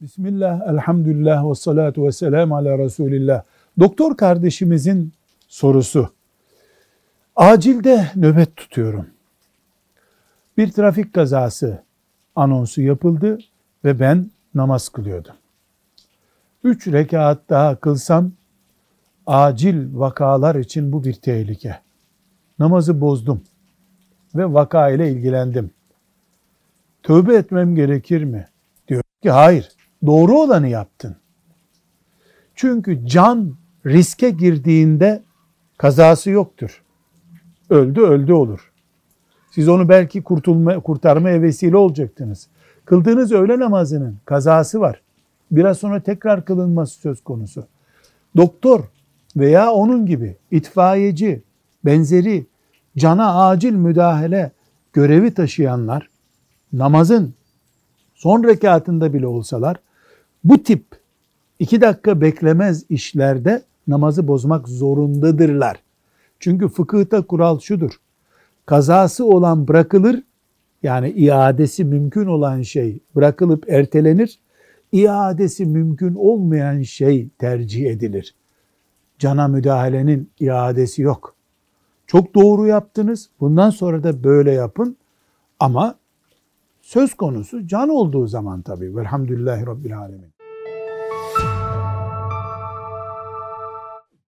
Bismillah, elhamdülillah ve salatu ve selamu ala Resulillah. Doktor kardeşimizin sorusu. Acilde nöbet tutuyorum. Bir trafik kazası anonsu yapıldı ve ben namaz kılıyordum. Üç rekat daha kılsam acil vakalar için bu bir tehlike. Namazı bozdum ve vaka ile ilgilendim. Tövbe etmem gerekir mi? Diyor ki hayır. Doğru olanı yaptın. Çünkü can riske girdiğinde kazası yoktur. Öldü öldü olur. Siz onu belki kurtulma, kurtarmaya vesile olacaktınız. Kıldığınız öğle namazının kazası var. Biraz sonra tekrar kılınması söz konusu. Doktor veya onun gibi itfaiyeci, benzeri cana acil müdahale görevi taşıyanlar namazın son rekatında bile olsalar bu tip iki dakika beklemez işlerde namazı bozmak zorundadırlar. Çünkü fıkıhta kural şudur. Kazası olan bırakılır, yani iadesi mümkün olan şey bırakılıp ertelenir. İadesi mümkün olmayan şey tercih edilir. Cana müdahalenin iadesi yok. Çok doğru yaptınız. Bundan sonra da böyle yapın. Ama söz konusu can olduğu zaman tabii. Velhamdülillahi Rabbil Alemin.